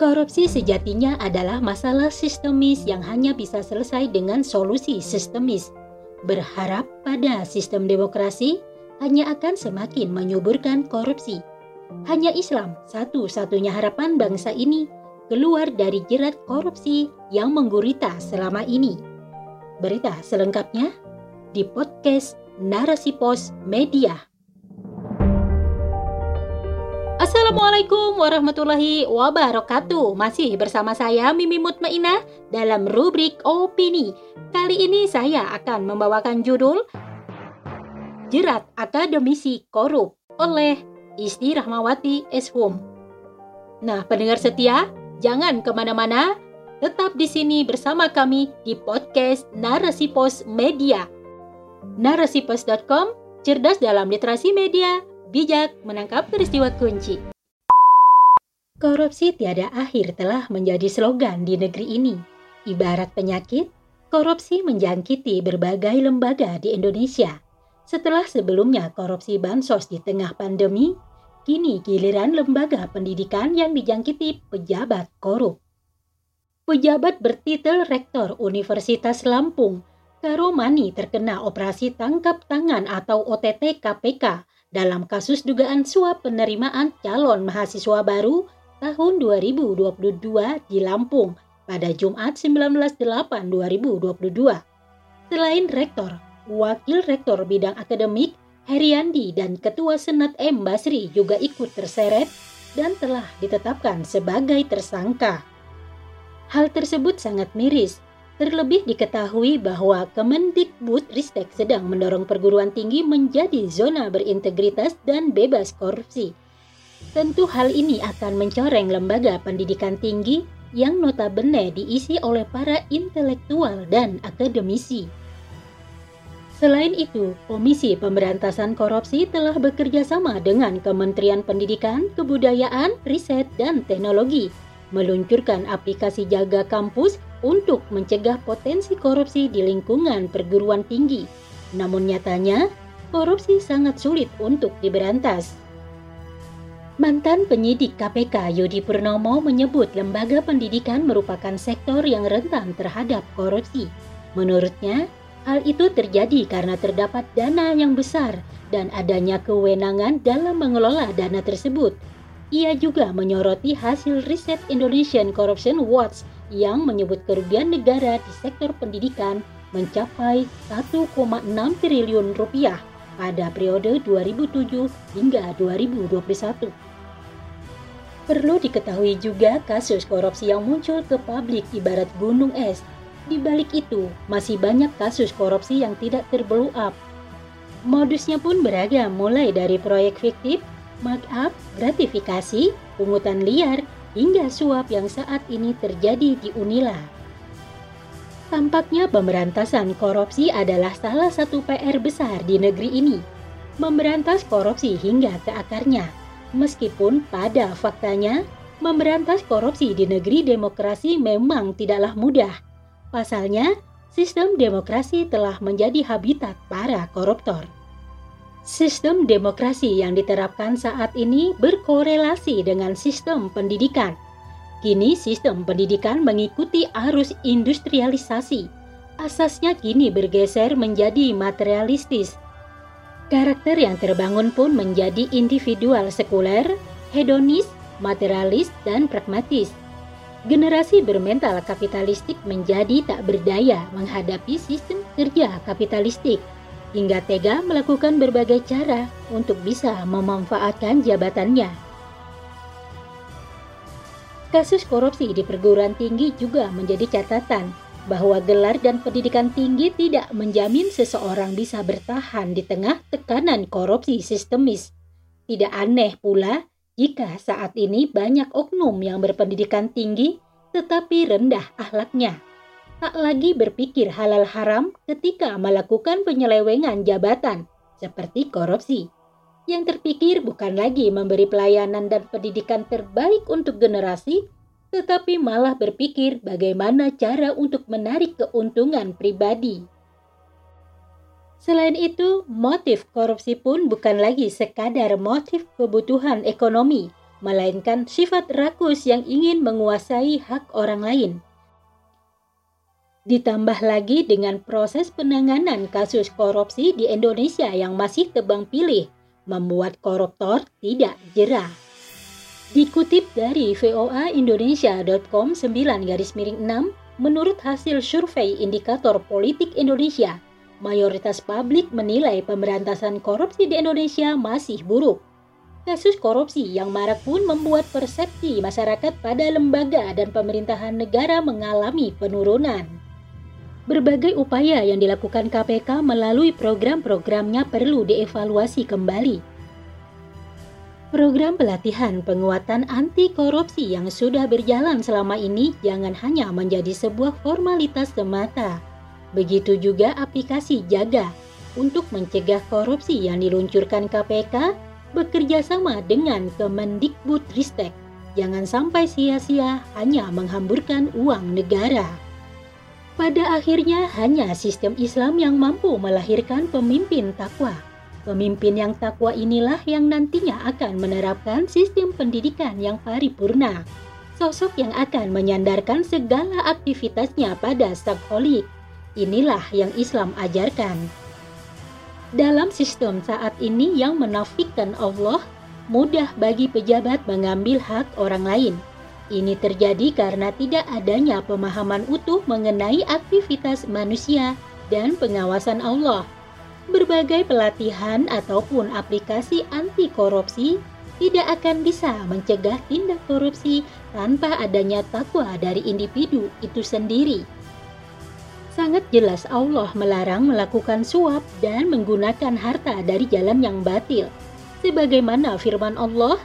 Korupsi sejatinya adalah masalah sistemis yang hanya bisa selesai dengan solusi sistemis. Berharap pada sistem demokrasi hanya akan semakin menyuburkan korupsi. Hanya Islam satu-satunya harapan bangsa ini keluar dari jerat korupsi yang menggurita selama ini. Berita selengkapnya di podcast Narasi Pos Media. Assalamualaikum warahmatullahi wabarakatuh. Masih bersama saya Mimi Mutmainah dalam rubrik Opini. Kali ini saya akan membawakan judul Jerat Akademisi Korup oleh Isti Rahmawati Eshum. Nah pendengar setia, jangan ke mana-mana. Tetap di sini bersama kami di podcast Narasi Pos Media Narasipos.com, cerdas dalam literasi media, bijak menangkap peristiwa kunci. Korupsi tiada akhir telah menjadi slogan di negeri ini. Ibarat penyakit, korupsi menjangkiti berbagai lembaga di Indonesia. Setelah sebelumnya korupsi bansos di tengah pandemi, kini giliran lembaga pendidikan yang dijangkiti pejabat korup. Pejabat bertitel Rektor Universitas Lampung, Karomani terkena operasi tangkap tangan atau OTT KPK dalam kasus dugaan suap penerimaan calon mahasiswa baru tahun 2022 di Lampung pada Jumat 19/8/2022. Selain rektor, wakil rektor bidang akademik Heriandi dan ketua Senat M Basri juga ikut terseret dan telah ditetapkan sebagai tersangka. Hal tersebut sangat miris Terlebih diketahui bahwa Kemendikbud Ristek sedang mendorong perguruan tinggi menjadi zona berintegritas dan bebas korupsi. Tentu hal ini akan mencoreng lembaga pendidikan tinggi yang notabene diisi oleh para intelektual dan akademisi. Selain itu, Komisi Pemberantasan Korupsi telah bekerja sama dengan Kementerian Pendidikan, Kebudayaan, Riset, dan Teknologi meluncurkan aplikasi jaga kampus untuk mencegah potensi korupsi di lingkungan perguruan tinggi. Namun nyatanya, korupsi sangat sulit untuk diberantas. Mantan penyidik KPK Yudi Purnomo menyebut lembaga pendidikan merupakan sektor yang rentan terhadap korupsi. Menurutnya, hal itu terjadi karena terdapat dana yang besar dan adanya kewenangan dalam mengelola dana tersebut. Ia juga menyoroti hasil riset Indonesian Corruption Watch yang menyebut kerugian negara di sektor pendidikan mencapai 1,6 triliun rupiah pada periode 2007 hingga 2021. Perlu diketahui juga kasus korupsi yang muncul ke publik ibarat gunung es. Di balik itu, masih banyak kasus korupsi yang tidak terblow up. Modusnya pun beragam mulai dari proyek fiktif, markup, gratifikasi, pungutan liar, hingga suap yang saat ini terjadi di Unila. Tampaknya pemberantasan korupsi adalah salah satu PR besar di negeri ini. Memberantas korupsi hingga ke akarnya, meskipun pada faktanya memberantas korupsi di negeri demokrasi memang tidaklah mudah. Pasalnya, sistem demokrasi telah menjadi habitat para koruptor. Sistem demokrasi yang diterapkan saat ini berkorelasi dengan sistem pendidikan. Kini sistem pendidikan mengikuti arus industrialisasi. Asasnya kini bergeser menjadi materialistis. Karakter yang terbangun pun menjadi individual sekuler, hedonis, materialis, dan pragmatis. Generasi bermental kapitalistik menjadi tak berdaya menghadapi sistem kerja kapitalistik hingga tega melakukan berbagai cara untuk bisa memanfaatkan jabatannya. Kasus korupsi di perguruan tinggi juga menjadi catatan bahwa gelar dan pendidikan tinggi tidak menjamin seseorang bisa bertahan di tengah tekanan korupsi sistemis. Tidak aneh pula jika saat ini banyak oknum yang berpendidikan tinggi tetapi rendah akhlaknya tak lagi berpikir halal haram ketika melakukan penyelewengan jabatan, seperti korupsi. Yang terpikir bukan lagi memberi pelayanan dan pendidikan terbaik untuk generasi, tetapi malah berpikir bagaimana cara untuk menarik keuntungan pribadi. Selain itu, motif korupsi pun bukan lagi sekadar motif kebutuhan ekonomi, melainkan sifat rakus yang ingin menguasai hak orang lain. Ditambah lagi dengan proses penanganan kasus korupsi di Indonesia yang masih tebang pilih, membuat koruptor tidak jerah. Dikutip dari voaindonesia.com 9 garis miring 6, menurut hasil survei indikator politik Indonesia, mayoritas publik menilai pemberantasan korupsi di Indonesia masih buruk. Kasus korupsi yang marak pun membuat persepsi masyarakat pada lembaga dan pemerintahan negara mengalami penurunan. Berbagai upaya yang dilakukan KPK melalui program-programnya perlu dievaluasi kembali. Program pelatihan penguatan anti korupsi yang sudah berjalan selama ini jangan hanya menjadi sebuah formalitas semata. Begitu juga aplikasi Jaga untuk mencegah korupsi yang diluncurkan KPK bekerja sama dengan Kemendikbudristek. Jangan sampai sia-sia hanya menghamburkan uang negara. Pada akhirnya hanya sistem Islam yang mampu melahirkan pemimpin takwa. Pemimpin yang takwa inilah yang nantinya akan menerapkan sistem pendidikan yang paripurna. Sosok yang akan menyandarkan segala aktivitasnya pada sakholik. Inilah yang Islam ajarkan. Dalam sistem saat ini yang menafikan Allah, mudah bagi pejabat mengambil hak orang lain – ini terjadi karena tidak adanya pemahaman utuh mengenai aktivitas manusia dan pengawasan Allah. Berbagai pelatihan ataupun aplikasi anti korupsi tidak akan bisa mencegah tindak korupsi tanpa adanya takwa dari individu itu sendiri. Sangat jelas Allah melarang melakukan suap dan menggunakan harta dari jalan yang batil. Sebagaimana firman Allah,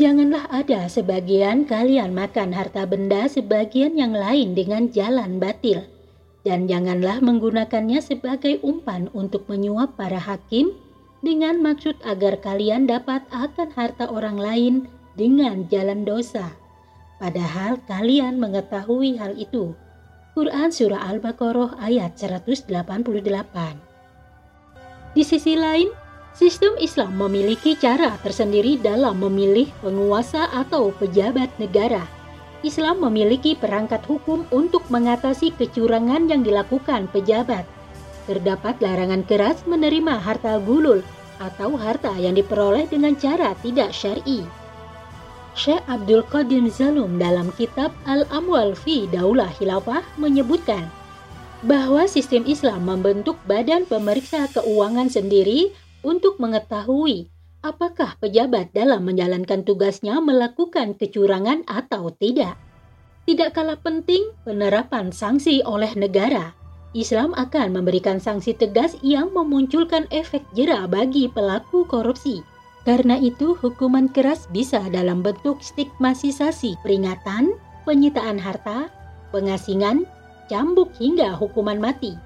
Janganlah ada sebagian kalian makan harta benda sebagian yang lain dengan jalan batil. Dan janganlah menggunakannya sebagai umpan untuk menyuap para hakim dengan maksud agar kalian dapat akan harta orang lain dengan jalan dosa. Padahal kalian mengetahui hal itu. Quran Surah Al-Baqarah ayat 188 Di sisi lain, Sistem Islam memiliki cara tersendiri dalam memilih penguasa atau pejabat negara. Islam memiliki perangkat hukum untuk mengatasi kecurangan yang dilakukan pejabat. Terdapat larangan keras menerima harta gulul atau harta yang diperoleh dengan cara tidak syar'i. Syekh Abdul Qadim Zalum dalam kitab Al-Amwal fi Daulah Khilafah menyebutkan bahwa sistem Islam membentuk badan pemeriksa keuangan sendiri untuk mengetahui apakah pejabat dalam menjalankan tugasnya melakukan kecurangan atau tidak. Tidak kalah penting penerapan sanksi oleh negara. Islam akan memberikan sanksi tegas yang memunculkan efek jera bagi pelaku korupsi. Karena itu, hukuman keras bisa dalam bentuk stigmatisasi, peringatan, penyitaan harta, pengasingan, cambuk hingga hukuman mati.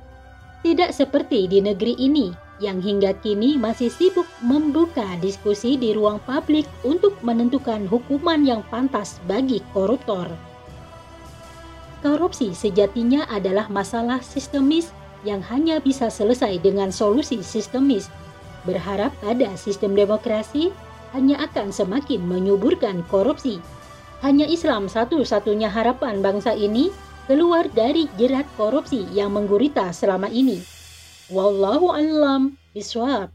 Tidak seperti di negeri ini yang hingga kini masih sibuk membuka diskusi di ruang publik untuk menentukan hukuman yang pantas bagi koruptor. Korupsi sejatinya adalah masalah sistemis yang hanya bisa selesai dengan solusi sistemis. Berharap pada sistem demokrasi hanya akan semakin menyuburkan korupsi. Hanya Islam satu-satunya harapan bangsa ini keluar dari jerat korupsi yang menggurita selama ini. Wallahu alam biswab.